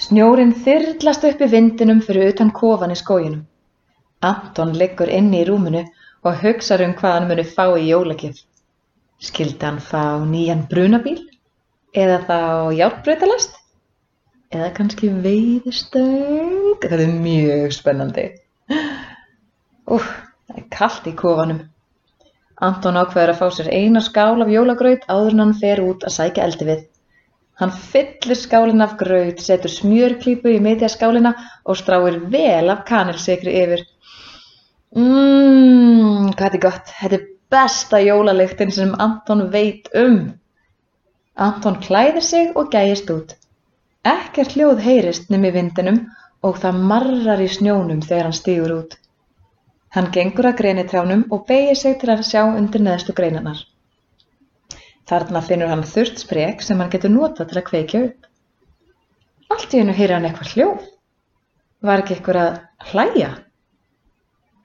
Snjórinn þyrlast upp í vindinum fyrir utan kofan í skóginum. Anton liggur inni í rúminu og hugsar um hvað hann muni fá í jólagjöf. Skildi hann fá nýjan brunabíl? Eða þá járnbrautalast? Eða kannski veiðistöng? Þetta er mjög spennandi. Úf, það er kallt í kofanum. Anton ákveður að fá sér eina skál af jólagraut áður en hann fer út að sækja eldi við. Hann fyllir skálina af graut, setur smjörklípu í miðja skálina og stráir vel af kanilsykri yfir. Mmm, hvað þetta er gott. Þetta er besta jólalyktin sem Anton veit um. Anton klæðir sig og gægist út. Ekkert hljóð heyrist nefn í vindinum og það marrar í snjónum þegar hann stígur út. Hann gengur að grenitrjánum og beigir sig til að sjá undir neðstu greinarnar. Þarna finnur hann þurrt sprek sem hann getur notað til að kveikja upp. Allt í hennu heyrir hann eitthvað hljóð. Var ekki eitthvað að hlæja?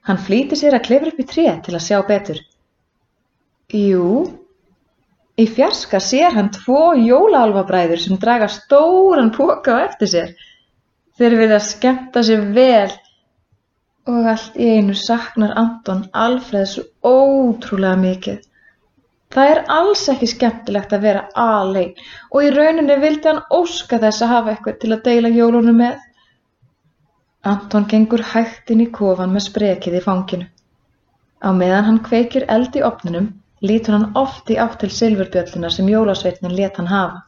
Hann flýtir sér að klefra upp í tré til að sjá betur. Jú, í fjarska sér hann tvo jólaalfabræður sem draga stóran póka á eftir sér. Þeir vilja skemmta sér vel og allt í einu saknar Anton Alfreð svo ótrúlega mikið. Það er alls ekki skemmtilegt að vera alein og í rauninni vildi hann óska þess að hafa eitthvað til að deila jólunum með. Anton gengur hægt inn í kofan með sprekið í fanginu. Á meðan hann kveikir eld í opninum lítur hann oft í átt til silfurbjölluna sem jólasveitnin let hann hafa.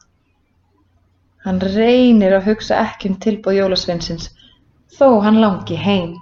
Hann reynir að hugsa ekki um tilbúð jólasveinsins þó hann langi heim.